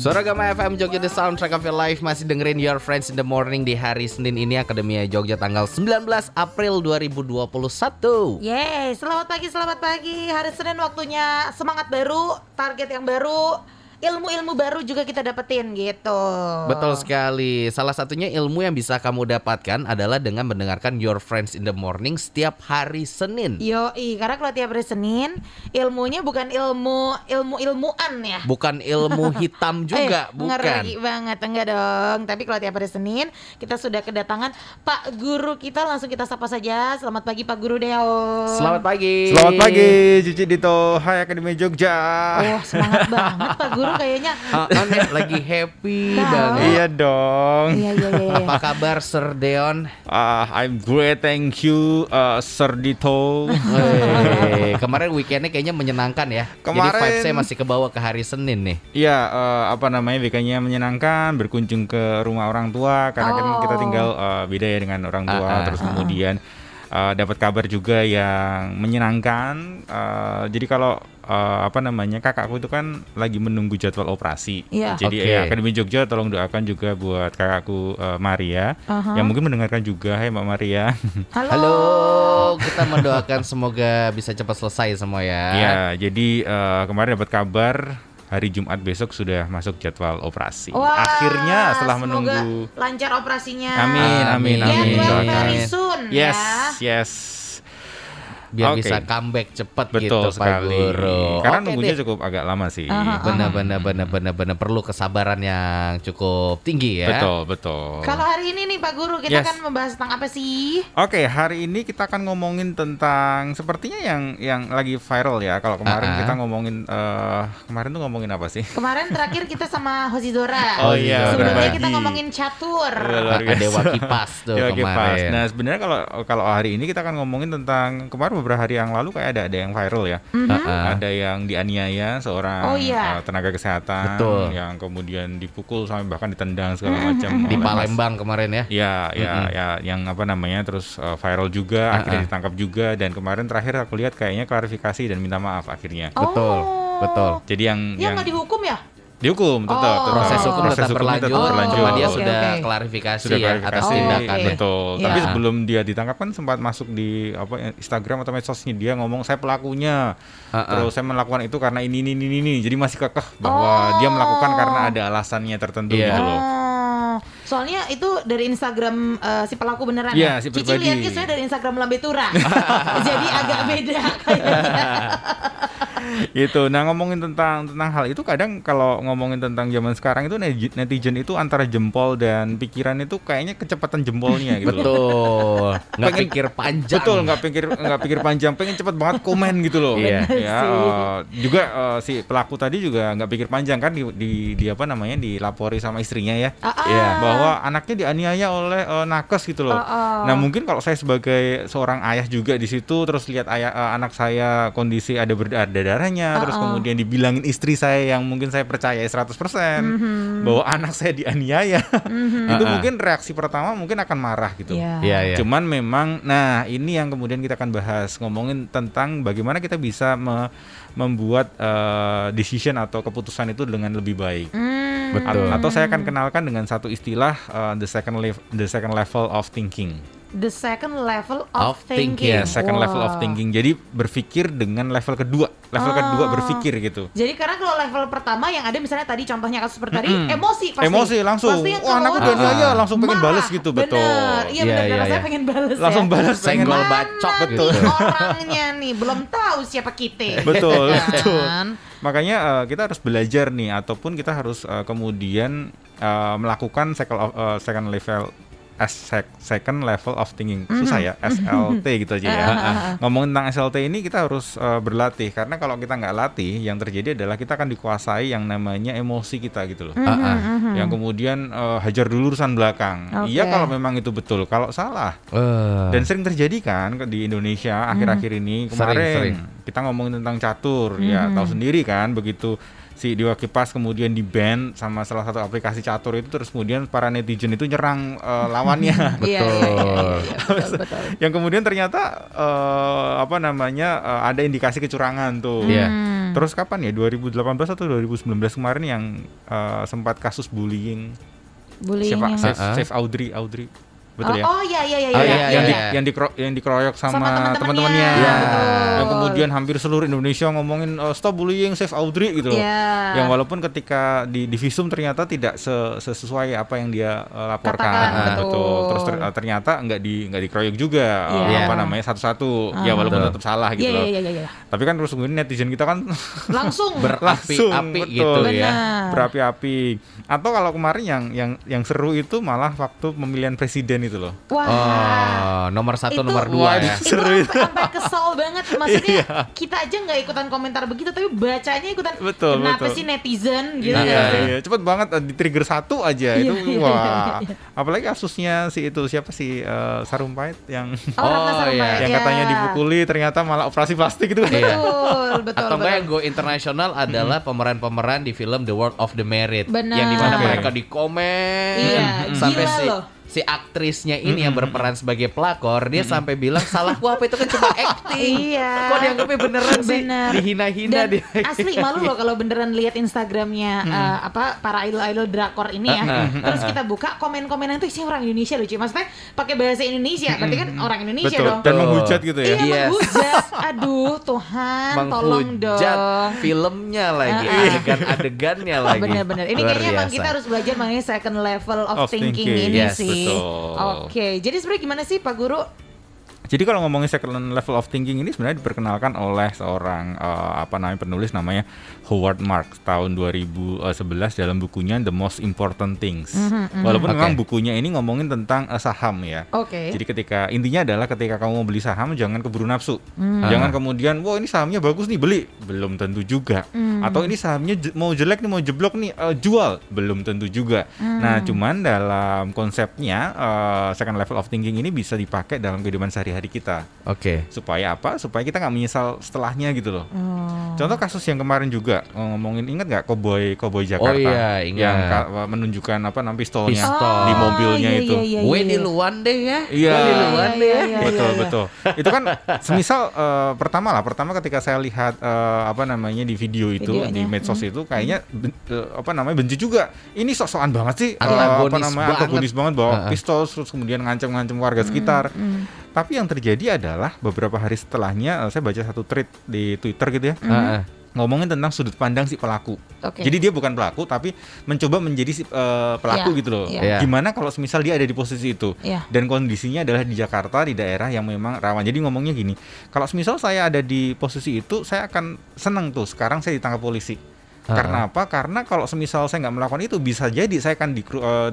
Suara Gama FM Jogja The Soundtrack of Your Life. Masih dengerin Your Friends in the Morning di hari Senin ini Akademia Jogja tanggal 19 April 2021 Yeay, selamat pagi, selamat pagi. Hari Senin waktunya semangat baru, target yang baru, ilmu-ilmu baru juga kita dapetin gitu. Betul sekali Salah satunya ilmu yang bisa kamu dapatkan adalah dengan mendengarkan Your Friends in the Morning setiap hari Senin Yoi, karena kalau tiap hari Senin ilmunya bukan ilmu ilmu ilmuan ya. Bukan ilmu hitam juga, Eh, bukan ngeri banget enggak dong. Tapi kalau tiap hari Senin kita sudah kedatangan Pak Guru kita langsung kita sapa saja. Selamat pagi Pak Guru Deo. Selamat pagi Selamat pagi, Cici Dito. Hai Akademi Jogja. Oh, semangat banget Pak Guru kayaknya. Ah, nih, Lagi happy banget Iya dong. Iya iya iya. iya. Apa kabar Sir Deon? Ah, I'm great, thank you, uh, Sir Dito. Kemarin weekendnya kayaknya menyenangkan ya. Jadi Kemarin- vibes saya masih kebawa ke hari Senin nih. Iya, eh, apa namanya weekendnya menyenangkan, berkunjung ke rumah orang tua karena kan Oh. kita tinggal eh, beda ya dengan orang tua. Ah, ah. Terus kemudian eh, dapat kabar juga yang menyenangkan. Eh, jadi kalau eh, apa namanya kakakku itu kan lagi menunggu jadwal operasi. Iya. Jadi Oke. ya Akademi Jogja tolong doakan juga buat kakakku eh, Maria Aha. yang mungkin mendengarkan juga. Hai Mbak Maria. Halo. Halo, kita mendoakan semoga bisa cepat selesai semua ya. Ya, jadi eh, kemarin dapat kabar hari Jumat besok sudah masuk jadwal operasi. Wah, Akhirnya setelah semoga menunggu lancar operasinya. Amin, amin, Amin. amin. Very soon Yes, ya. yes. Biar Oke. bisa comeback cepat Betul gitu Pak sekali. Guru. Karena Oke nunggunya deh. cukup agak lama sih. Benar benar benar benar benar perlu kesabaran yang cukup tinggi ya. Betul, betul. Kalau hari ini nih Pak Guru kita Yes. akan membahas tentang apa sih? Oke, hari ini kita akan ngomongin tentang sepertinya yang yang lagi viral ya. Kalau kemarin Ah, ah. kita ngomongin eh, kemarin tuh ngomongin apa sih? Kemarin terakhir kita sama Hosidora. Oh iya, Sebelumnya kita ngomongin catur. Iya, luar Ah, biasa. Dewa Kipas tuh Dewa Kipas. kemarin. Nah, sebenarnya kalau kalau hari ini kita akan ngomongin tentang kemarin beberapa hari yang lalu kayak ada ada yang viral ya. Ah. Ada yang dianiaya seorang Oh, iya. eh, tenaga kesehatan Betul. yang kemudian dipukul sampai bahkan ditendang segala macam Di oleh mas- Palembang kemarin ya. Ya, ya, Mm-mm. ya, yang apa namanya terus uh, viral juga, Ah, akhirnya ditangkap juga dan kemarin terakhir aku lihat kayaknya klarifikasi dan minta maaf akhirnya. Betul, Oh. betul. Jadi yang Ya yang nggak dihukum ya? Dihukum tetap, Oh. tetap. Proses hukum Proses tetap hukumnya berlanjut, tetap berlanjut. cuma dia Oke, sudah oke. klarifikasi Sudah ya atas klarifikasi. tindakannya. Betul. Iya. Tapi sebelum dia ditangkap kan sempat masuk di apa Instagram atau medsosnya dia ngomong saya pelakunya. Ah, ah. Terus saya melakukan itu karena ini ini ini ini. Jadi masih kekeh bahwa dia melakukan karena ada alasannya tertentu Iya. gitu loh. Oh, soalnya itu dari Instagram eh, si pelaku beneran Iya, ya. si Cici lihatnya saya dari Instagram Lambe Tura. Jadi agak beda kayaknya. gitu. Nah ngomongin tentang tentang hal itu kadang kalau ngomongin tentang zaman sekarang itu neti- netizen itu antara jempol dan pikiran itu kayaknya kecepatan jempolnya gitu. loh. Betul. Nggak Pengen- pikir panjang. Betul nggak pikir nggak pikir panjang, pengen cepet banget komen gitu loh. Iya. Ya, eh, juga eh, si pelaku tadi juga nggak pikir panjang kan di, di, di apa namanya dilapori sama istrinya ya. Ah, ah. Iya. bahwa anaknya dianiaya oleh eh, nakes gitu loh. Oh, oh. Nah mungkin kalau saya sebagai seorang ayah juga di situ terus lihat ayah eh, anak saya kondisi ada berdarah-darahnya terus Oh, oh. kemudian dibilangin istri saya yang mungkin saya percaya 100% Mhm. bahwa anak saya dianiaya itu Ah, ah. mungkin reaksi pertama mungkin akan marah gitu. Iya. Iya, iya. Cuman memang, nah ini yang kemudian kita akan bahas ngomongin tentang bagaimana kita bisa me- membuat eh, decision atau keputusan itu dengan lebih baik. Hmm. Betul. Atau saya akan kenalkan dengan satu istilah eh, the second the second level of thinking. The second level Of of, thinking. thinking. Ya, second level of thinking. Jadi berpikir dengan level kedua, level kedua Oh. berpikir gitu. Jadi karena kalau level pertama yang ada misalnya tadi contohnya kasus seperti tadi Mm-mm. emosi pasti. Emosi langsung. Pasti yang Wah, anakku keluar dianiaya, marah. langsung pengen bales gitu, betul. Bener. Iya Iya, benar iya, saya iya. pengen bales Langsung ya. balas pengen Senggol Mana bacok nih gitu. orangnya nih belum tahu siapa kita. Betul, Ya betul. kan? Makanya eh, kita harus belajar nih ataupun kita harus eh, kemudian eh, melakukan second, of- eh, second level as sec- second level of thinking susah ya SLT gitu aja ya. Ah, ah, ah. Ngomongin tentang SLT ini kita harus eh, berlatih karena kalau kita nggak latih yang terjadi adalah kita akan dikuasai yang namanya emosi kita gitu loh. Mhm. Yang kemudian eh, hajar dulu urusan belakang. Oke. Iya kalau memang itu betul. Kalau salah Eh, dan sering terjadi kan di Indonesia akhir-akhir ini Sering, kemarin sering. kita ngomongin tentang catur ya tahu sendiri kan begitu si Dewa Kipas kemudian di ban sama salah satu aplikasi catur itu terus kemudian para netizen itu nyerang eh, lawannya Iya, iya, iya, iya, Betul. betul, betul. yang kemudian ternyata eh, apa namanya eh, ada indikasi kecurangan tuh Iya. Hmm. Terus kapan ya 2018 atau 2019 kemarin yang eh, sempat kasus bullying Bullying siapa yang- Save, Uh-uh. Save Audrey Audrey betul oh, ya? oh iya iya iya. Oh, iya. iya, yang, di, iya. yang, dikro- yang dikeroyok sama, Sama teman-temannya. Iya. yang Betul. kemudian hampir seluruh Indonesia ngomongin eh, stop bullying save Audrey gitu loh Iya. yang walaupun ketika di di visum ternyata tidak se- sesuai apa yang dia eh, laporkan Katakan, Nah, betul. terus ter- ternyata nggak di nggak dikeroyok juga eh, Iya. apa namanya satu-satu ya Ah. walaupun Betul. tetap salah gitu Iya loh iya iya iya. tapi kan terus kemudian netizen kita kan Langsung. Berapi-api betul. gitu ya. Benar. berapi-api atau kalau kemarin yang yang yang seru itu malah waktu pemilihan presiden itu loh Wah. Oh, nomor satu, Itu- nomor dua ya. itu Seru sampai, itu. sampai kesel banget maksudnya Iya. kita aja nggak ikutan komentar begitu tapi bacanya ikutan Betul, kenapa betul. sih netizen gitu Nah, ya Iya, iya. iya. cepet banget eh, di trigger satu aja Iya, itu iya, wah. iya, iya. Apalagi kasusnya si itu siapa sih eh, Sarumpait yang oh, Oh, Sarumpait, iya. yang ya. katanya dipukuli ternyata malah operasi plastik gitu kan. Iya. betul betul Atau enggak yang betul. go internasional adalah pemeran-pemeran di film The World of the Married Benar. yang di mana Oke. mereka di komen Iya, sampai gila si loh. Si aktrisnya ini yang berperan sebagai pelakor dia sampai bilang salahku apa itu kan cuma acting Iya. kok dianggapnya beneran sih Bener. dihina-hina Dan dia asli malu loh kalau beneran lihat Instagramnya eh, apa para idol-idol drakor ini ya. Uh-uh, Terus kita buka komen-komenan tuh isinya orang Indonesia lucu. Maksudnya pakai bahasa Indonesia, berarti kan orang Indonesia Betul. dong. Dan menghujat gitu ya. Iya, Yes. menghujat. Aduh, Tuhan, tolong dong. filmnya lagi Uh-uh. adegan-adegannya lagi Bener-bener. Ini kayaknya emang kita harus belajar mengenai second level of, Of thinking, thinking. ini Yes, sih. Betul. Oke, jadi sebenarnya gimana sih Pak Guru? Jadi kalau ngomongin second level of thinking ini sebenarnya diperkenalkan oleh seorang eh, apa namanya penulis namanya Howard Marks tahun 2011 dalam bukunya The Most Important Things. Walaupun Oke. memang bukunya ini ngomongin tentang eh, saham ya. Oke. Jadi ketika intinya adalah ketika kamu mau beli saham jangan keburu nafsu. Hmm. Jangan kemudian wah ini sahamnya bagus nih beli, belum tentu juga. Hmm. Atau ini sahamnya mau jelek nih mau jeblok nih eh, jual, belum tentu juga. Hmm. Nah, cuman dalam konsepnya eh, second level of thinking ini bisa dipakai dalam kehidupan sehari-hari kita. oke Supaya apa? Supaya kita nggak menyesal setelahnya gitu loh. Oh. Contoh kasus yang kemarin juga eh, ngomongin ingat nggak Cowboy Cowboy Jakarta iya, ingat. yang ka- menunjukkan apa namanya pistolnya Pistol. di mobilnya iya, itu. iya, iya, iya. di luar deh ya Iya. Gue di luar Iya, deh ya iya, iya. betul betul itu kan semisal eh, pertama lah pertama ketika saya lihat eh, apa namanya di video itu Videonya, di medsos itu kayaknya ben- eh, apa namanya benci juga ini sok-sokan banget sih eh, apa namanya banget. antagonis banget bawa Heeh. pistol terus kemudian ngancam-ngancam warga sekitar tapi yang terjadi adalah beberapa hari setelahnya eh, saya baca satu tweet di Twitter gitu ya Heeh. ngomongin tentang sudut pandang si pelaku. Oke. Jadi dia bukan pelaku tapi mencoba menjadi si eh, pelaku Iya, gitu loh. iya. Iya. Gimana kalau semisal dia ada di posisi itu Iya. dan kondisinya adalah di Jakarta di daerah yang memang rawan. Jadi ngomongnya gini, kalau semisal saya ada di posisi itu saya akan senang tuh sekarang saya ditangkap polisi. Karena apa? Karena kalau semisal saya nggak melakukan itu bisa jadi saya akan di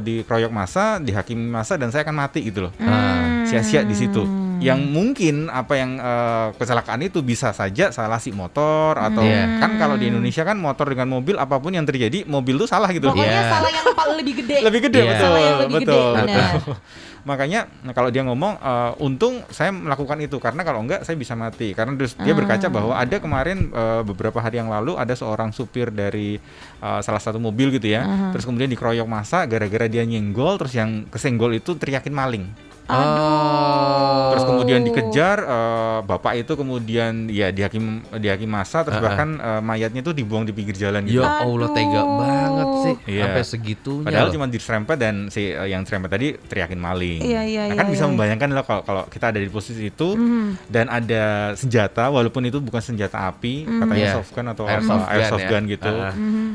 dikeroyok masa, dihakimi masa dan saya akan mati gitu loh. Hmm. Sia-sia di situ. Yang mungkin apa yang eh, kecelakaan itu bisa saja salah si motor atau Iya. kan kalau di Indonesia kan motor dengan mobil apa pun yang terjadi mobil tuh salah gitu. Pokoknya Iya. salah yang paling lebih gede. Lebih gede Iya. betul. Salah yang lebih betul, gede, betul. Makanya nah, kalau dia ngomong eh, untung saya melakukan itu karena kalau enggak saya bisa mati. Karena terus dia berkaca bahwa ada kemarin eh, beberapa hari yang lalu ada seorang supir dari eh, salah satu mobil gitu ya. Terus kemudian dikeroyok masa gara-gara dia nyenggol terus yang kesenggol itu teriakin maling. Oh. Terus kemudian dikejar eh, bapak itu kemudian ya dihakim dihakim masa terus Ah, ah. bahkan eh, mayatnya itu dibuang di pinggir jalan gitu. Ya Allah tega Aduh. banget sih Iya. sampai segitunya. Padahal loh. cuma diserempet dan si eh, yang serempet tadi teriakin maling. Iya, iya, nah, kan iya, bisa iya. membayangkan lah kalau kalau kita ada di posisi itu Mhm. dan ada senjata walaupun itu bukan senjata api, katanya Iya. soft gun atau Airsoft apa, gun airsoft ya. gun gitu. Ah, ah. Mhm.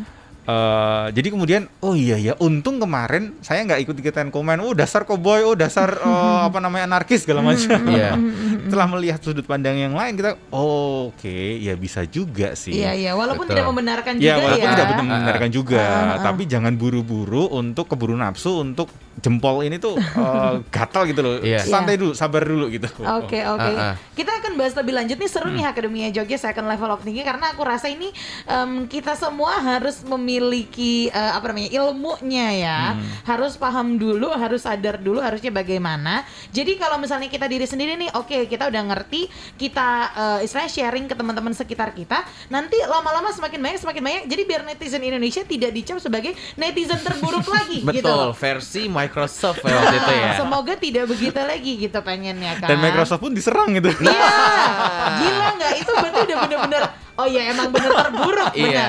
Eh, jadi kemudian oh iya ya untung kemarin saya nggak ikut ikutan komen oh dasar cowboy oh dasar eh, apa namanya anarkis segala macam Iya. setelah melihat sudut pandang yang lain kita oh, oke ya bisa juga sih Iya iya, walaupun Betul. tidak membenarkan Ya juga walaupun ya. tidak benar membenarkan juga, Ah, ah, ah. tapi jangan buru-buru untuk keburu nafsu untuk jempol ini tuh eh, gatal gitu loh. Iya. Santai dulu, sabar dulu gitu. Oke oke. Ah, ah. Kita akan bahas lebih lanjut nih seru Hmm. nih Akademia Jogja Second Level of Thinking karena aku rasa ini em, kita semua harus memiliki eh, apa namanya ilmunya ya. Hmm. Harus paham dulu, harus sadar dulu harusnya bagaimana. Jadi kalau misalnya kita diri sendiri nih, oke kita udah ngerti, kita eh, istilahnya sharing ke teman-teman sekitar kita. Nanti lama-lama semakin banyak semakin banyak. Jadi biar netizen Indonesia tidak dicap sebagai netizen terburuk lagi gitu. Betul, versi Microsoft ya waktu itu ya. Semoga tidak begitu lagi gitu pengennya kan. Dan Microsoft pun diserang gitu. Iya, gila nggak? Itu berarti udah bener-bener Oh iya emang bener terburuk bener. Iya.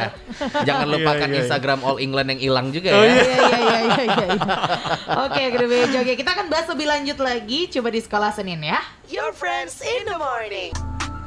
Jangan lupakan Iya, iya, iya. Instagram All England yang hilang juga Oh, ya. Iya iya iya iya iya. iya. Oke, kita akan bahas lebih lanjut lagi coba di sekolah Senin ya. Your friends in the morning.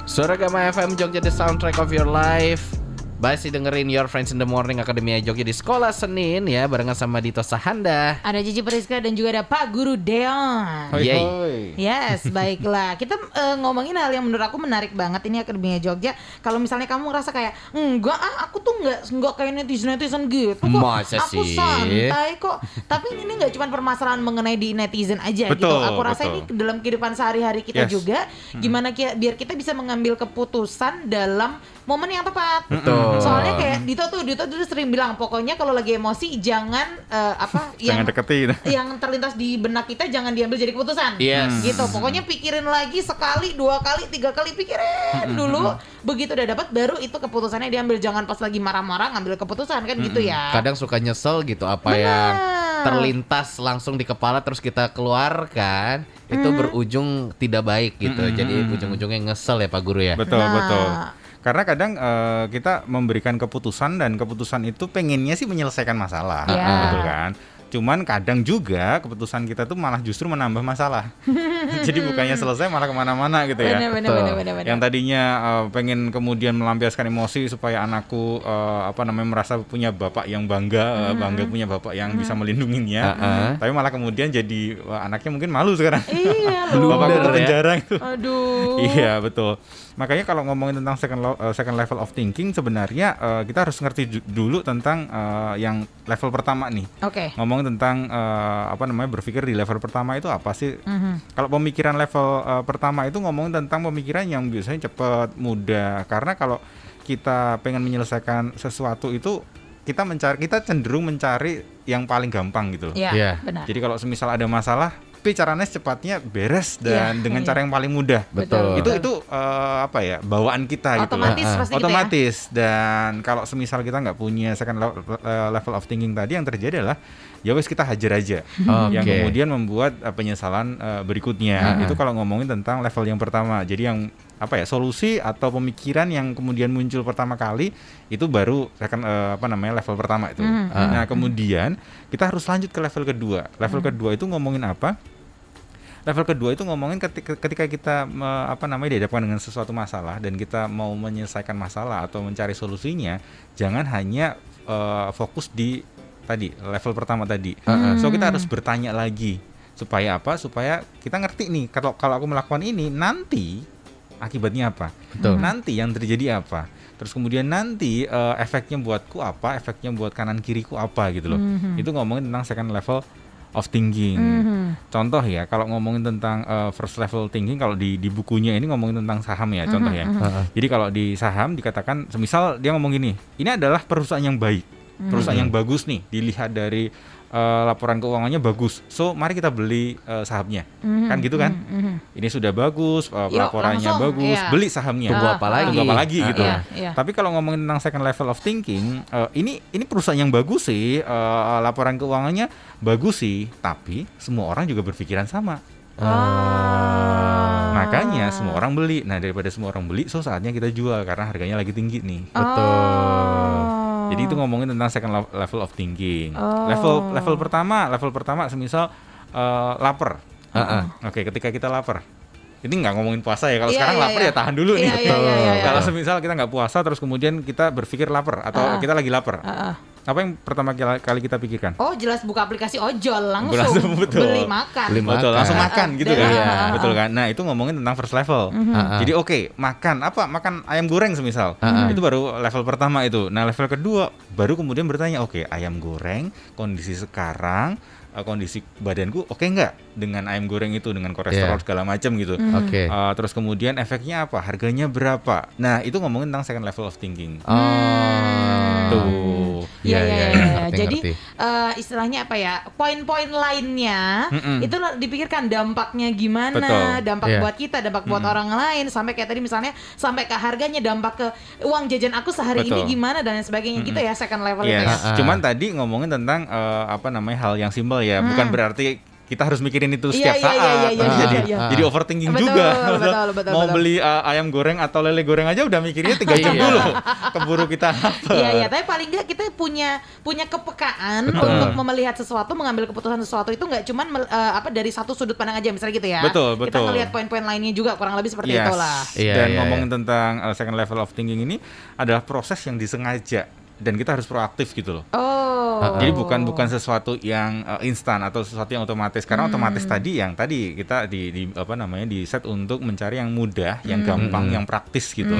Suara Gama FM Jogja The Soundtrack of Your Life Masih dengerin Your Friends in the Morning Akademia Jogja di Sekolah Senin ya Barengan sama Dito Sahanda Ada Cici Periska dan juga ada Pak Guru Deon. Hoi, hoi. Yes, baiklah. Kita eh, ngomongin hal yang menurut aku menarik banget ini Akademia Jogja. Kalau misalnya kamu ngerasa kayak enggak ah aku tuh enggak enggak kayak netizen netizen gitu kok. Masa aku sih? santai kok. Tapi ini nggak cuma permasalahan mengenai di netizen aja gitu. Betul, Aku rasa betul. ini dalam kehidupan sehari-hari kita Yes. juga gimana ki- biar kita bisa mengambil keputusan dalam momen yang tepat. Betul. Soalnya kayak Dito tuh Dito tuh sering bilang pokoknya kalau lagi emosi jangan eh, apa yang Jangan deketin. yang terlintas di benak kita jangan diambil jadi keputusan. Yes. Gitu. Pokoknya pikirin lagi sekali, dua kali, tiga kali pikirin dulu. Begitu udah dapat baru itu keputusannya diambil. Jangan pas lagi marah-marah ngambil keputusan kan gitu ya. Kadang suka nyesel gitu Apa Benar. yang terlintas langsung di kepala Terus kita keluarkan Itu Hmm. berujung tidak baik gitu Jadi ujung-ujungnya ngesel ya Pak Guru ya Betul, Nah. betul. Karena kadang eh, kita memberikan keputusan dan keputusan itu pengennya sih menyelesaikan masalah, Iya. betul kan? Cuman kadang juga keputusan kita tuh malah justru menambah masalah. Jadi bukannya selesai malah ke mana-mana gitu ya. Bener, bener, bener, bener, bener. Yang tadinya eh, pengen kemudian melampiaskan emosi supaya anakku eh, apa namanya merasa punya bapak yang bangga, eh, bangga punya bapak yang bisa melindunginya. Heeh. Tapi malah kemudian jadi wah, anaknya mungkin malu sekarang. Iya Bapak ya. penjara gitu. Aduh. Iya betul. Makanya kalau ngomongin tentang second lo- eh, second level of thinking sebenarnya eh, kita harus ngerti dulu tentang eh, yang level pertama nih. Oke. Ngomongin tentang eh, apa namanya berpikir di level pertama itu apa sih? Mhm. Kalau pemikiran level eh, pertama itu ngomongin tentang pemikiran yang biasanya cepat, mudah. Karena kalau kita pengen menyelesaikan sesuatu itu kita mencari kita cenderung mencari yang paling gampang gitu. loh. Iya, Iya. benar. Jadi kalau semisal ada masalah, tapi caranya secepatnya beres dan Iya, dengan iya. cara yang paling mudah. Betul. Itu itu eh, apa ya bawaan kita gitu otomatis Ah, pasti gitu ya. Otomatis dan kalau semisal kita nggak punya second level, eh, of thinking tadi yang terjadi adalah ya wes kita hajar aja. Oke. Yang kemudian membuat eh, penyesalan berikutnya. Ah, ah. Itu kalau ngomongin tentang level yang pertama. Jadi yang apa ya solusi atau pemikiran yang kemudian muncul pertama kali itu baru second eh, apa namanya level pertama itu. Mhm. Nah kemudian kita harus lanjut ke level kedua. Level kedua itu ngomongin apa? Level kedua itu ngomongin ketika, ketika kita me- apa namanya dihadapkan dengan sesuatu masalah dan kita mau menyelesaikan masalah atau mencari solusinya, jangan hanya eh, fokus di tadi level pertama tadi. Heeh. So kita harus bertanya lagi supaya apa? Supaya kita ngerti nih kalau kalau aku melakukan ini nanti akibatnya apa? Betul. Nanti yang terjadi apa? Terus kemudian nanti eh, efeknya buatku apa? Efeknya buat kanan kiriku apa gitu loh. Mhm. Itu ngomongin tentang second level of thinking. Mhm. Contoh ya, kalau ngomongin tentang uh, first level thinking, kalau di di bukunya ini ngomongin tentang saham ya, contoh ya. Heeh. Jadi kalau di saham dikatakan, semisal dia ngomong gini, ini adalah perusahaan yang baik, perusahaan yang bagus nih, dilihat dari uh, laporan keuangannya bagus. So mari kita beli uh, sahamnya, Mhm. kan gitu kan? Mhm. Ini sudah bagus, uh, Yuk, laporannya langsung, bagus, iya. beli sahamnya. Tunggu apa lagi? Tunggu apa lagi gitu. Iya, iya. Tapi kalau ngomongin tentang second level of thinking, eh, ini ini perusahaan yang bagus sih, eh, laporan keuangannya bagus sih, tapi semua orang juga berpikiran sama. Ah. Makanya semua orang beli. Nah, daripada semua orang beli, so saatnya kita jual karena harganya lagi tinggi nih. Betul. Jadi itu ngomongin tentang second level of thinking. Oh. Level level pertama, level pertama semisal eh, lapar. Heeh. Oke, ketika kita lapar. Ini nggak ngomongin puasa ya. Kalau Iya, sekarang iya, lapar iya. ya tahan dulu nih. Iya, iya, iya, iya, iya. Kalau semisal kita nggak puasa terus kemudian kita berpikir lapar atau Ah. kita lagi lapar. Ah, ah. Apa yang pertama kali kita pikirkan? Oh jelas buka aplikasi ojol langsung, Langsung, betul. beli makan. Beli Betul, makan. langsung makan gitu kan. Iya. Betul kan? Nah, itu ngomongin tentang first level. Ah, ah. Jadi oke, makan apa? Makan ayam goreng semisal. Ah, ah. Itu baru level pertama itu. Nah, level kedua baru kemudian bertanya, oke, ayam goreng kondisi sekarang eh, kondisi badanku oke nggak dengan ayam goreng itu dengan kolesterol Iya. segala macam gitu. Oke. Eh, terus kemudian efeknya apa? Harganya berapa? Nah, itu ngomongin tentang second level of thinking. Oh. Iya, iya, iya, iya. Ngerti, Jadi ngerti. eh, istilahnya apa ya? Poin-poin lainnya Mm-mm. itu dipikirkan dampaknya gimana, Betul. dampak Iya. buat kita, dampak buat orang lain, sampai kayak tadi misalnya sampai ke harganya, dampak ke uang jajan aku sehari Betul. ini gimana dan lain sebagainya gitu ya second level itu Yes. ya. Ah, ah. Cuman tadi ngomongin tentang eh, apa namanya hal yang simpel ya, bukan berarti kita harus mikirin itu Iya, setiap iya, saat. iya, iya, iya, jadi iya, iya. jadi overthinking Betul, juga. betul, betul, Mau betul. beli uh, ayam goreng atau lele goreng aja udah mikirnya tiga jam Iya. dulu. Keburu kita. Iya iya, tapi paling nggak kita punya punya kepekaan Betul. untuk melihat sesuatu, mengambil keputusan sesuatu itu nggak cuman eh, apa dari satu sudut pandang aja misalnya gitu ya. Betul, Kita betul. ngelihat poin-poin lainnya juga kurang lebih seperti Yes. itulah. Iya, Dan iya, ngomongin tentang uh, second level of thinking ini adalah proses yang disengaja dan kita harus proaktif gitu loh. Oh. Jadi bukan bukan sesuatu yang uh, instan atau sesuatu yang otomatis karena otomatis tadi yang tadi kita di, di apa namanya di set untuk mencari yang mudah, yang gampang, yang praktis gitu.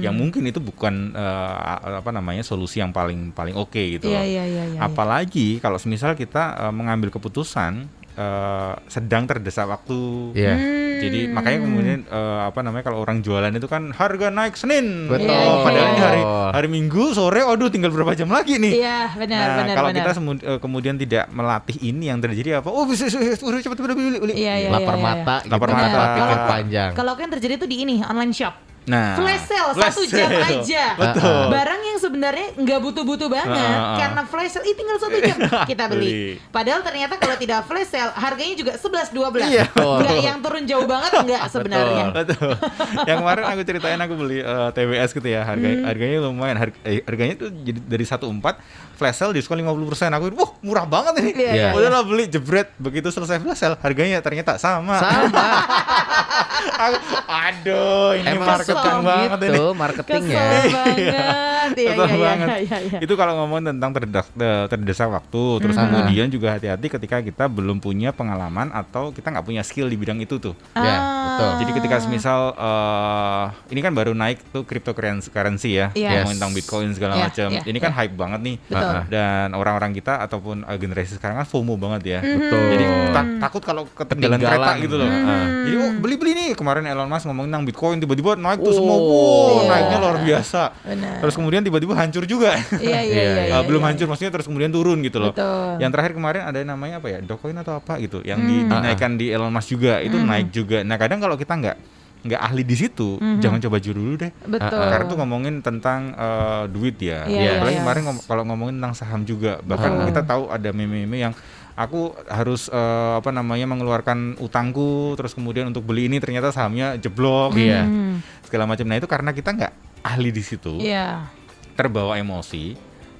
Yang mungkin itu bukan uh, apa namanya solusi yang paling paling oke gitu. Iya loh. iya iya iya. Apalagi kalau misal kita uh, mengambil keputusan uh, sedang terdesak waktu. Iya. Jadi makanya kemudian eh, apa namanya kalau orang jualan itu kan harga naik Senin. Betul. Iya, iya, Padahal ini hari hari Minggu sore, aduh tinggal berapa jam lagi nih. Iya benar nah, benar kalau benar. kita semu- eh, kemudian tidak melatih ini yang terjadi apa? Oh bisa, udah cepet beli beli. Iya iya Lapar iya, iya. mata, Lapar gitu, mata. tanpa pikir Kalau- panjang. Kalau kan terjadi tuh di ini online shop. Nah, Flash sale flash satu jam sale. aja. Betul. Barang yang sebenarnya nggak butuh-butuh banget Ah, ah, ah. karena flash sale, ih tinggal satu jam kita beli. Padahal ternyata kalau tidak flash sale harganya juga 11 12. Iya. Nggak yang turun jauh banget enggak sebenarnya. Betul. yang kemarin aku ceritain aku beli eh, TWS gitu ya, harga Hmm. harganya lumayan. Harga, eh, harganya tuh jadi dari 14 flash sale diskon 50%. Aku, wah, murah banget ini. Iya, iya. Udahlah beli jebret. Begitu selesai flash sale, harganya ternyata sama. Sama. Aku, aduh, ini Emang marketing suka banget ini. gitu marketingnya. Kesel banget. Iya Kesel iya iya banget. iya iya. Itu kalau ngomong tentang terdesak, eh, terdesak waktu, terus Hmm. kemudian juga hati-hati ketika kita belum punya pengalaman atau kita nggak punya skill di bidang itu tuh. Ya, Ah. betul. Jadi ketika misal eh, ini kan baru naik tuh cryptocurrency ya, Yes. ngomongin tentang Bitcoin segala Iya, macam. iya, ini kan iya. hype banget nih. Betul. Dan orang-orang kita ataupun eh, generasi sekarang kan FOMO banget ya. Betul. Jadi ta- takut kalau ketinggalan kereta gitu loh. Hmm. Jadi oh, beli-beli nih kemarin Elon Musk ngomongin tentang Bitcoin tiba-tiba naik semua, Oh. wow, Iya. naiknya luar biasa. Benar. Terus kemudian tiba-tiba hancur juga. Iya iya Iya, iya. iya. Eh, belum iya. hancur maksudnya terus kemudian turun gitu loh. Betul. Yang terakhir kemarin ada yang namanya apa ya? Dogecoin atau apa gitu yang di- Hmm. dinaikkan di Elon Musk juga itu naik juga. Nah, kadang kalau kita nggak nggak ahli di situ, jangan coba juru dulu deh. Betul. Ah, Karena tuh ngomongin tentang eh, duit ya. Iya, iya, Apalagi iya. kemarin ngom- kalau ngomongin tentang saham juga. Bahkan Betul. kita tahu ada meme-meme yang aku harus eh, apa namanya mengeluarkan utangku terus kemudian untuk beli ini ternyata sahamnya jeblok Iya. Hmm. Segala macam. Nah, itu karena kita nggak ahli di situ, Iya. terbawa emosi,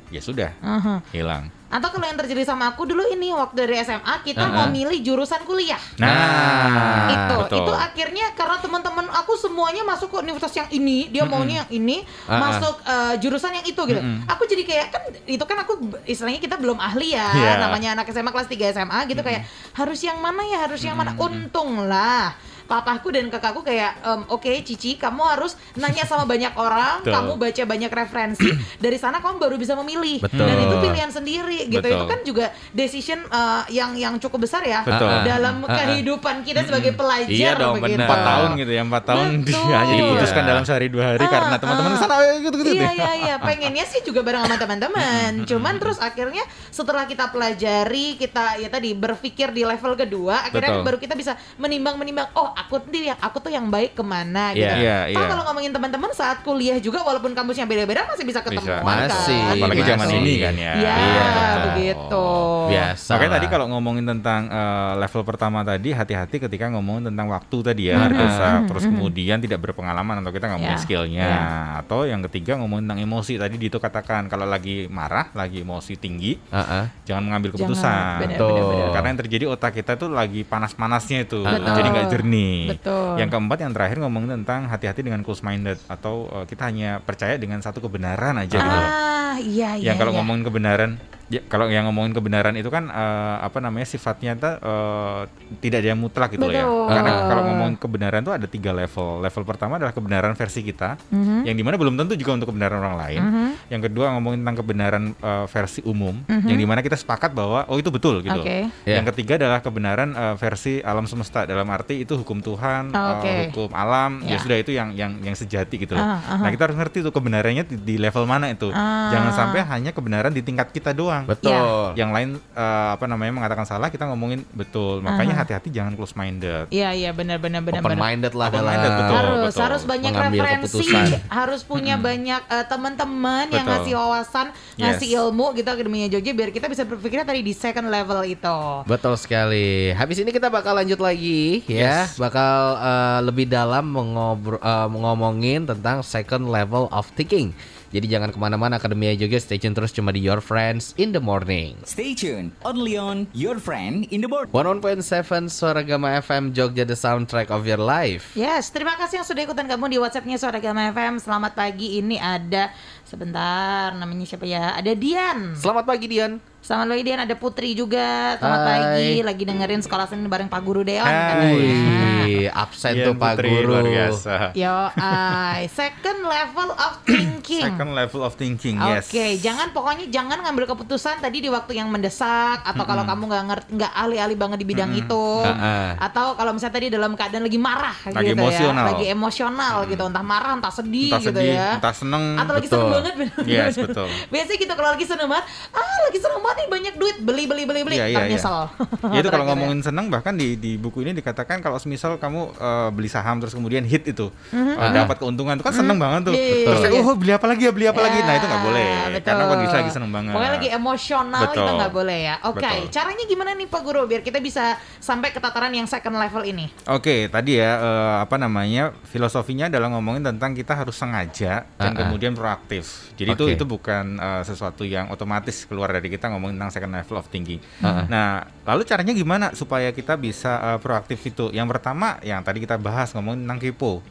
ya sudah Aha. hilang. Atau kalau yang terjadi sama aku dulu ini waktu dari SMA kita Uh-uh. mau milih jurusan kuliah. Nah, itu betul. itu akhirnya karena teman-teman aku semuanya masuk ke universitas yang ini dia maunya yang ini ah. masuk eh, jurusan yang itu gitu Mm-mm. aku jadi kayak kan itu kan aku istilahnya kita belum ahli ya Iya. namanya anak SMA kelas 3 SMA gitu kayak harus yang mana ya harus yang mana untunglah papaku dan kakakku kayak em, oke Cici kamu harus nanya sama banyak orang Betul. kamu baca banyak referensi dari sana kamu baru bisa memilih Betul. dan itu pilihan sendiri gitu Betul. itu kan juga decision eh, yang yang cukup besar ya Betul. dalam Ah, ah. kehidupan kita sebagai pelajar Iya dong, begitu. empat tahun gitu ya empat tahun hanya diputuskan Iya. dalam sehari dua hari Ah, karena teman-teman ah. ke sana "Ayo, gitu gitu Iya iya iya, pengennya sih juga bareng sama teman-teman. Cuman terus akhirnya setelah kita pelajari, kita ya tadi berpikir di level kedua, akhirnya Betul. baru kita bisa menimbang-menimbang. Oh, aku tuh yang aku tuh yang baik ke mana gitu. Iya. Iya, Toh iya. kalau ngomongin teman-teman saat kuliah juga walaupun kampusnya beda-beda masih bisa ketemu Bisa. Masih, kan. apalagi Masih. zaman ini kan ya Iya, Iya. begitu. Biasa. Makanya tadi kalau ngomongin tentang eh, level pertama tadi hati-hati ketika ngomongin tentang waktu tadi ya Mhm. sah. Mhm. terus kemudian tidak berpengalaman atau kita ngomongin Ya, skillnya ya. atau yang ketiga ngomongin tentang emosi tadi Dito katakan kalau lagi marah lagi emosi tinggi ah. jangan mengambil Jangan, keputusan benar, benar. karena yang terjadi otak kita tuh lagi panas-panasnya itu Betul. jadi nggak jernih Betul. yang keempat yang terakhir ngomongin tentang hati-hati dengan close minded atau eh, kita hanya percaya dengan satu kebenaran aja gitu loh Ah, iya iya. yang kalau iya. ngomongin kebenaran ya kalau yang ngomongin kebenaran itu kan eh, apa namanya sifatnya eh, tidak ada yang mutlak gitu loh ya Betul. karena Ah. kalau ngomongin kebenaran tuh ada tiga level level pertama adalah kebenaran versi kita Mhm. yang di mana belum tentu juga untuk kebenaran orang lain Mhm. yang kedua ngomongin tentang kebenaran eh, versi umum Mhm. yang di mana kita sepakat bahwa oh itu betul gitu Oke. Ya. yang ketiga adalah kebenaran eh, versi alam semesta dalam arti itu hukum Tuhan Oh, eh, oke. hukum alam ya Ya. sudah itu yang yang yang sejati gitu loh Ah, aha. nah kita harus ngerti tuh kebenarannya di, di level mana itu Ah. jangan sampai hanya kebenaran di tingkat kita doang Betul. Yang lain eh, apa namanya mengatakan salah, kita ngomongin betul. Makanya hati-hati jangan close minded. Iya iya benar benar benar Open benar. minded lah Open minded, betul. harus harus banyak Mengambil referensi keputusan. harus punya banyak eh, teman-teman yang ngasih wawasan ngasih Yes. ilmu gitu akademinya Jogja biar kita bisa berpikirnya tadi di second level itu Betul sekali. Habis ini kita bakal lanjut lagi ya, bakal eh, lebih dalam mengobro- eh, ngomongin tentang second level of thinking. Jadi jangan ke mana-mana Akademia Jogja stay tune terus cuma di Your Friends in the Morning. Stay tuned only on Your Friend in the Board. 101.7 Suara Gama FM Jogja the soundtrack of your life. Yes, terima kasih yang sudah ikutan kamu di WhatsAppnya Suara Gama FM. Selamat pagi. Ini ada sebentar namanya siapa ya? Ada Dian. Selamat pagi Dian. Selamat pagi Dian. Ada Putri juga. Selamat Hai. pagi. Lagi dengerin sekolah Senin bareng Pak Guru Deon. Hai. absen Iya, tuh Pak Putri, Guru. luar biasa. Yo, ay. second level of thinking. Second level of thinking, Oke, yes. jangan pokoknya jangan ngambil keputusan tadi di waktu yang mendesak atau kalau kamu nggak ngerti nggak ahli-ahli banget di bidang itu Ha-ha. atau kalau misalnya tadi dalam keadaan lagi marah Lagi gitu emosional. ya, lagi emosional gitu, entah marah, entah sedih Entah gitu sedih, ya. entah seneng. Atau lagi Betul. seneng banget bener Yes, betul. Biasanya gitu kalau lagi seneng banget, ah lagi seneng banget nih banyak duit, beli beli beli beli, Iya, iya, ntar iya. nyesel. Ya itu kalau ya. ngomongin senang bahkan di di buku ini dikatakan kalau semisal kamu eh, beli saham terus kemudian hit itu eh, dapat keuntungan itu kan seneng banget tuh. Mhm. Iya, Terus kayak iya. oh beli apa lagi ya beli apa lagi. Nah itu nggak boleh betul. karena kondisi lagi seneng banget. Pokoknya lagi emosional itu Betul. nggak boleh ya. Oke, Betul. caranya gimana nih Pak Guru biar kita bisa sampai ke tataran yang second level ini? Oke, tadi ya eh, apa namanya filosofinya adalah ngomongin tentang kita harus sengaja dan Ah, ah. kemudian proaktif. Jadi itu Oke. itu bukan eh, sesuatu yang otomatis keluar dari kita ngomongin tentang second level of thinking. Ah. Nah, lalu caranya gimana supaya kita bisa eh, proaktif itu? Yang pertama, yang tadi kita bahas ngomongin tentang kepo.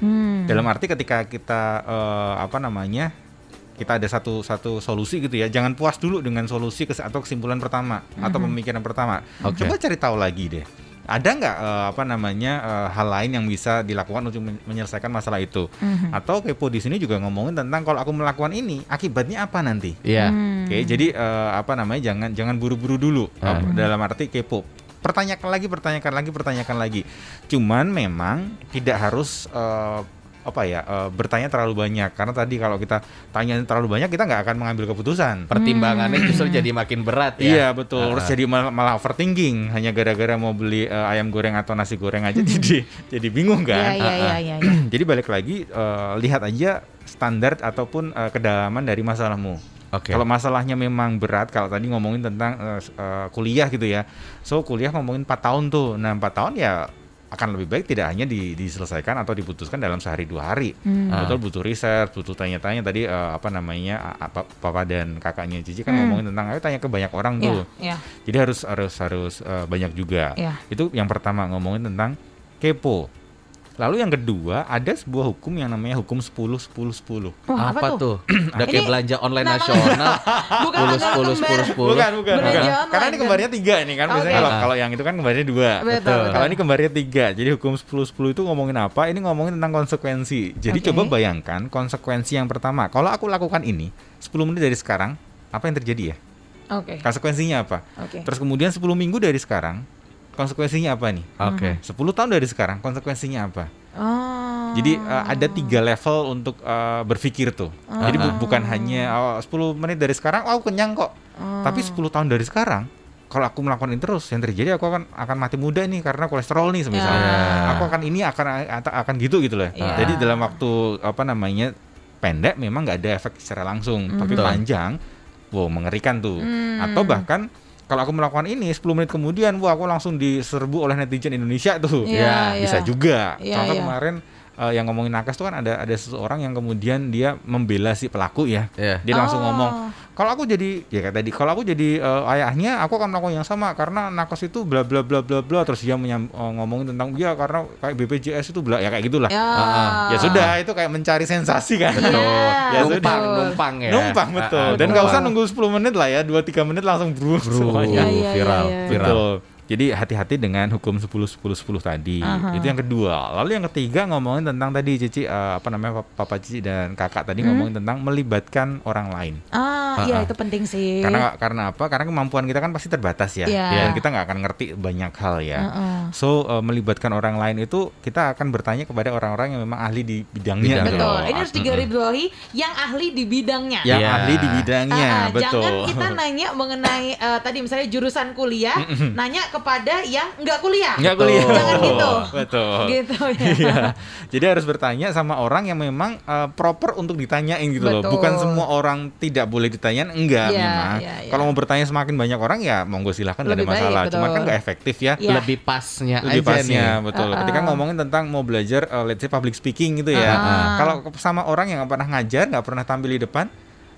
Hmm. Dalam arti ketika kita eh, apa namanya kita ada satu satu solusi gitu ya, jangan puas dulu dengan solusi kes- atau kesimpulan pertama atau pemikiran pertama. Oke. Coba cari tahu lagi deh. Ada nggak eh, apa namanya eh, hal lain yang bisa dilakukan untuk men- menyelesaikan masalah itu? Atau kepo di sini juga ngomongin tentang kalau aku melakukan ini akibatnya apa nanti? Iya. Hmm. Oke, jadi eh, apa namanya jangan jangan buru-buru dulu eh, dalam arti kepo. Pertanyakan lagi, pertanyakan lagi, pertanyakan lagi. Cuman memang tidak harus eh, apa ya eh, bertanya terlalu banyak karena tadi kalau kita tanya terlalu banyak kita nggak akan mengambil keputusan. Pertimbangannya justru jadi makin berat ya. Iya betul, Ah. terus jadi malah, malah overthinking hanya gara-gara mau beli eh, ayam goreng atau nasi goreng aja jadi jadi bingung Iya kan. iya iya iya. iya. Jadi balik lagi eh, lihat aja standar ataupun eh, kedalaman dari masalahmu. Oke. Kalau masalahnya memang berat, kalau tadi ngomongin tentang eh, s- eh, kuliah gitu ya, so kuliah ngomongin 4 tahun tuh, nah 4 tahun ya akan lebih baik tidak hanya di- diselesaikan atau diputuskan dalam sehari dua hari. Hmm. Betul butuh riset, butuh tanya-tanya tadi eh, apa namanya apa papa dan kakaknya Cici kan Hmm. ngomongin tentang ayo tanya ke banyak orang Iya tuh. iya. Jadi harus harus harus eh, banyak juga. Iya. Itu yang pertama ngomongin tentang kepo. Lalu yang kedua ada sebuah hukum yang namanya hukum 10 10 10. Oh, apa, tuh? Udah kayak belanja online nama- nasional. Bukan 10 tanggal 10 kembar. 10 10. Bukan, bukan, bukan. online, Karena ini kembarnya tiga ini kan. Biasanya kalau kalau yang itu kan kembarnya dua. Betul, betul. Kalau ini kembarnya tiga. Jadi hukum 10 10 itu ngomongin apa? Ini ngomongin tentang konsekuensi. Jadi Oke. coba bayangkan konsekuensi yang pertama. Kalau aku lakukan ini 10 menit dari sekarang, apa yang terjadi ya? Oke. Konsekuensinya apa? Oke. Terus kemudian 10 minggu dari sekarang, konsekuensinya apa nih? Oke. 10 tahun dari sekarang, konsekuensinya apa? Oh. Jadi uh, ada tiga level untuk uh, berpikir tuh. Jadi bu- bukan hanya oh, 10 menit dari sekarang, oh aku kenyang kok. Tapi 10 tahun dari sekarang, kalau aku melakukan ini terus, yang terjadi aku akan akan mati muda nih karena kolesterol nih misalnya. Ya. Aku akan ini akan akan, gitu gitu loh. Ya. Jadi dalam waktu apa namanya pendek memang nggak ada efek secara langsung, tapi Betul. panjang, wow mengerikan tuh. Hmm. Atau bahkan kalau aku melakukan ini 10 menit kemudian, wah aku langsung diserbu oleh netizen Indonesia tuh. Iya, bisa iya. juga. Iya, Contoh iya. kemarin eh, yang ngomongin nakes tuh kan ada ada seseorang yang kemudian dia membela si pelaku ya. Iya. Dia langsung Oh. ngomong, kalau aku jadi ya kayak tadi, kalau aku jadi eh, ayahnya, aku akan melakukan yang sama karena nakes itu bla bla bla bla bla terus dia menyam- eh, ngomongin tentang ya karena kayak BPJS itu bla ya kayak gitulah. Ya. Ya sudah itu kayak mencari sensasi kan. Betul. Iya, numpang, betul. numpang ya. Numpang betul. Ah, Dan nggak usah nunggu 10 menit lah ya, 2 3 menit langsung bro Bro, semuanya. iya, viral, iya, iya. viral. Betul. Jadi hati-hati dengan hukum 10 10 10 tadi. Itu yang kedua. Lalu yang ketiga ngomongin tentang tadi Cici eh, apa namanya Pap- Papa Cici dan Kakak tadi ngomongin tentang melibatkan orang lain. Ah, iya itu penting sih. Karena karena apa? Karena kemampuan kita kan pasti terbatas ya. Iya. Dan kita nggak akan ngerti banyak hal ya. Heeh. So eh, melibatkan orang lain itu kita akan bertanya kepada orang-orang yang memang ahli di bidangnya. Bidang. gitu Betul. loh. Ini harus digarisbawahi yang ahli di bidangnya. Yang Iya. ahli di bidangnya, ah, betul. Jangan kita nanya mengenai eh, tadi misalnya jurusan kuliah, nanya kepada yang nggak kuliah. Nggak kuliah. Jangan gitu. Betul. Gitu ya. Iya. Jadi harus bertanya sama orang yang memang eh, proper untuk ditanyain gitu loh. Betul. Bukan semua orang tidak boleh ditanyain, enggak Iya, memang. iya, iya. Kalau mau bertanya semakin banyak orang ya monggo silahkan nggak ada Lebih baik, masalah. Cuman kan nggak efektif ya. Iya. Lebih pasnya Lebih aja pasnya nih. betul. Uh-uh. Ketika ngomongin tentang mau belajar eh, let's say public speaking gitu ya. Uh-uh. Kalau sama orang yang nggak pernah ngajar, nggak pernah tampil di depan,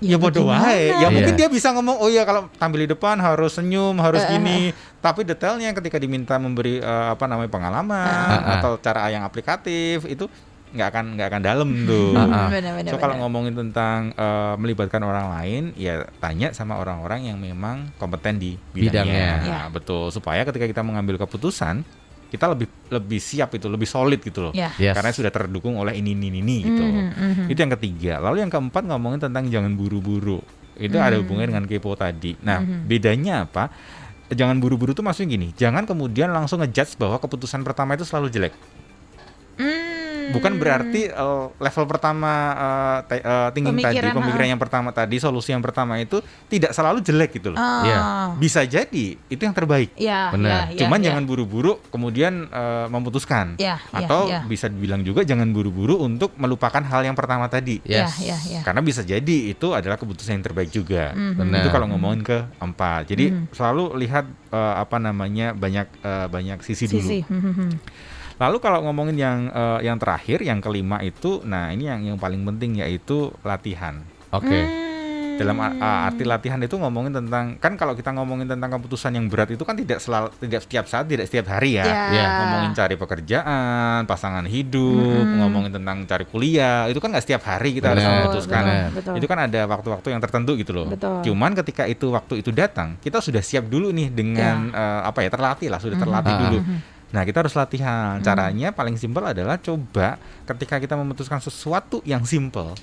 Ya, ya, bodoh wae. Ya mungkin Iya. dia bisa ngomong, oh ya kalau tampil di depan harus senyum, harus Uh-uh. gini. Tapi detailnya ketika diminta memberi eh, apa namanya pengalaman Uh-uh. atau cara yang aplikatif itu nggak akan nggak akan dalam tuh. Uh-uh. Benar-benar. So kalau ngomongin tentang eh, melibatkan orang lain, ya tanya sama orang-orang yang memang kompeten di bidangnya. Bidangnya. Ya. Nah, Betul, supaya ketika kita mengambil keputusan, kita lebih lebih siap itu, lebih solid gitu loh. Ya. Yes. Karena sudah terdukung oleh ini ini ini gitu. Mhm, mhm. Itu yang ketiga. Lalu yang keempat ngomongin tentang jangan buru-buru. Itu ada hubungannya dengan kepo tadi. Nah, bedanya apa? Jangan buru-buru tuh maksudnya gini, jangan kemudian langsung ngejudge bahwa keputusan pertama itu selalu jelek. Hmm. Bukan berarti uh, level pertama uh, te- uh, thinking tadi, Pemikiran, pemikiran ha. yang pertama tadi, solusi yang pertama itu tidak selalu jelek gitu loh. Ah. Iya. Bisa jadi itu yang terbaik. Ya, Benar. ya, ya, Cuman ya. jangan buru-buru kemudian uh, memutuskan. Atau bisa dibilang juga jangan buru-buru untuk melupakan hal yang pertama tadi. Ya, Yes. Karena bisa jadi itu adalah keputusan yang terbaik juga. Benar. Itu kalau ngomongin ke empat. Jadi Mhm. selalu lihat uh, apa namanya banyak uh, banyak sisi dulu. Sisi. Hmm, hmm, hmm. Lalu kalau ngomongin yang eh, yang terakhir, yang kelima itu, nah ini yang yang paling penting yaitu latihan. Oke. Hmm. Dalam a- a- arti latihan itu ngomongin tentang kan kalau kita ngomongin tentang keputusan yang berat itu kan tidak selalu tidak setiap saat, tidak setiap hari ya. Ya. Ya, Ngomongin cari pekerjaan, pasangan hidup, Mm-mm. ngomongin tentang cari kuliah, itu kan nggak setiap hari kita harus Benar, memutuskan. benar. betul. Itu kan ada waktu-waktu yang tertentu gitu loh. Betul. Cuman ketika itu waktu itu datang, kita sudah siap dulu nih dengan eh, apa ya terlatih lah, sudah terlatih Mhm. dulu. Nah, kita harus latihan. Caranya paling simpel adalah coba ketika kita memutuskan sesuatu yang simpel,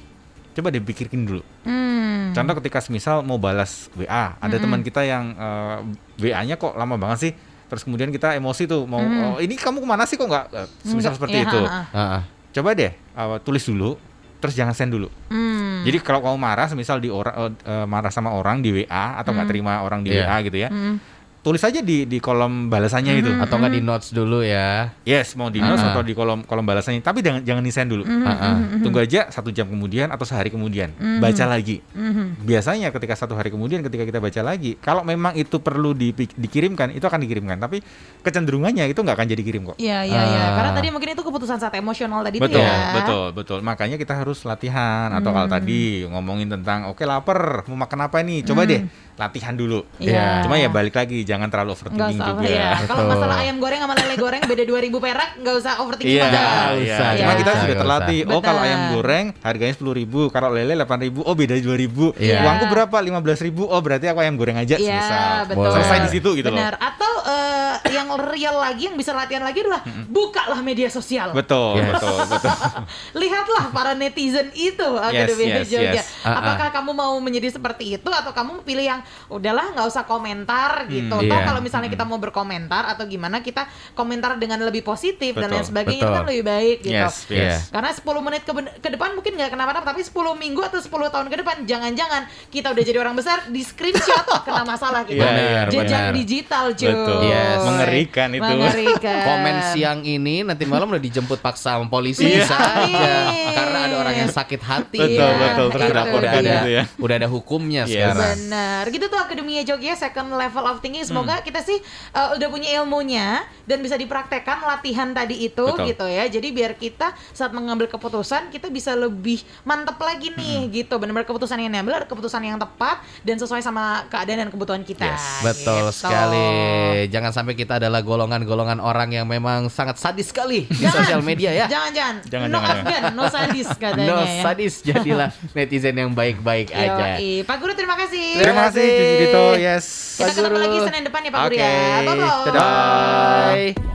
coba dipikirkan dulu. Hmm. Contoh ketika semisal mau balas WA, ada teman kita yang eh, WA-nya kok lama banget sih. Terus kemudian kita emosi tuh mau Mm. "Oh, ini kamu ke mana sih kok nggak eh, semisal Enggak, seperti ya, itu. ha, ha. Coba deh eh, tulis dulu, terus jangan send dulu. Hmm. Jadi kalau kamu marah, semisal di orang eh, marah sama orang di WA atau nggak Hmm. terima orang di Iya. WA gitu ya, Hmm. Tulis aja di di kolom balasannya itu. Hmm. Atau nggak di notes dulu ya? Yes, mau di notes Ah. atau di kolom kolom balasannya, tapi jangan jangan send dulu. Hmm. Ah, ah. Tunggu aja satu jam kemudian atau sehari kemudian, Hmm. baca lagi. Hmm. Biasanya ketika satu hari kemudian ketika kita baca lagi, kalau memang itu perlu di- dikirimkan, itu akan dikirimkan. Tapi kecenderungannya itu nggak akan jadi kirim kok. Iya, iya, iya. Karena tadi mungkin itu keputusan saat emosional tadi betul, tuh ya. betul, betul. Makanya kita harus latihan atau kalau Hmm. tadi ngomongin tentang oke lapar, mau makan apa nih? Coba Hmm. deh latihan dulu. Iya. Cuma ya balik lagi jangan terlalu overthinking usah juga. ya. Kalau masalah ayam goreng sama lele goreng beda 2000 perak, nggak usah overthinking Iya, banget. Nggak iya. usah, Cuma nggak kita sudah terlatih. usah. Oh, kalau ayam goreng harganya sepuluh ribu, kalau lele delapan ribu, oh beda dua ribu. Iya. Uangku berapa? Lima belas ribu. Oh berarti aku ayam goreng aja. Iya, semisal. betul. Selesai di situ gitu Benar. loh. Atau yang real lagi yang bisa latihan lagi adalah bukalah media sosial. Betul, Yes. betul, betul. Lihatlah para netizen itu Akademi yes, Jogja. yes. Ah, ah. Apakah kamu mau menjadi seperti itu atau kamu pilih yang udahlah nggak usah komentar gitu. Hmm, Toh iya. kalau misalnya kita mau berkomentar atau gimana kita komentar dengan lebih positif dan Betul, lain sebagainya itu betul. kan lebih baik gitu. Yes, Iya. yes. Karena 10 menit ke, ke depan mungkin nggak kenapa-napa tapi 10 minggu atau 10 tahun ke depan jangan-jangan kita udah jadi orang besar di screenshot kena masalah kita. Benar, Jejak benar. digital cuy. Betul. Yes. Mengerikan itu. Mengerikan. Komen siang ini nanti malam udah dijemput paksa sama polisi Iya. bisa aja Iya. karena ada orang yang sakit hati. Betul, Iya, betul. Karena udah dia. ada gitu ya. udah ada hukumnya Yes. sekarang. Benar, gitu tuh Akademia Jogja second level of thinking. Semoga Hmm. kita sih uh, udah punya ilmunya dan bisa dipraktekkan latihan tadi itu Betul. gitu ya. Jadi biar kita saat mengambil keputusan kita bisa lebih mantep lagi nih Hmm. gitu. Benar-benar keputusan yang diambil adalah keputusan yang tepat dan sesuai sama keadaan dan kebutuhan kita. Yes. Betul Gitu. sekali. Jangan sampai kita adalah golongan-golongan orang yang memang sangat sadis sekali di Jangan. sosial media ya. Jangan jangan. Jangan, no jangan, Afgan, no sadis katanya No ya. sadis jadilah netizen yang baik-baik aja. Yoi. Pak Guru terima kasih. Terima kasih, Cici Dito. Yes. Kita ketemu lagi Senin depan ya Pak Guru Oke. ya. Bye-bye. Bye.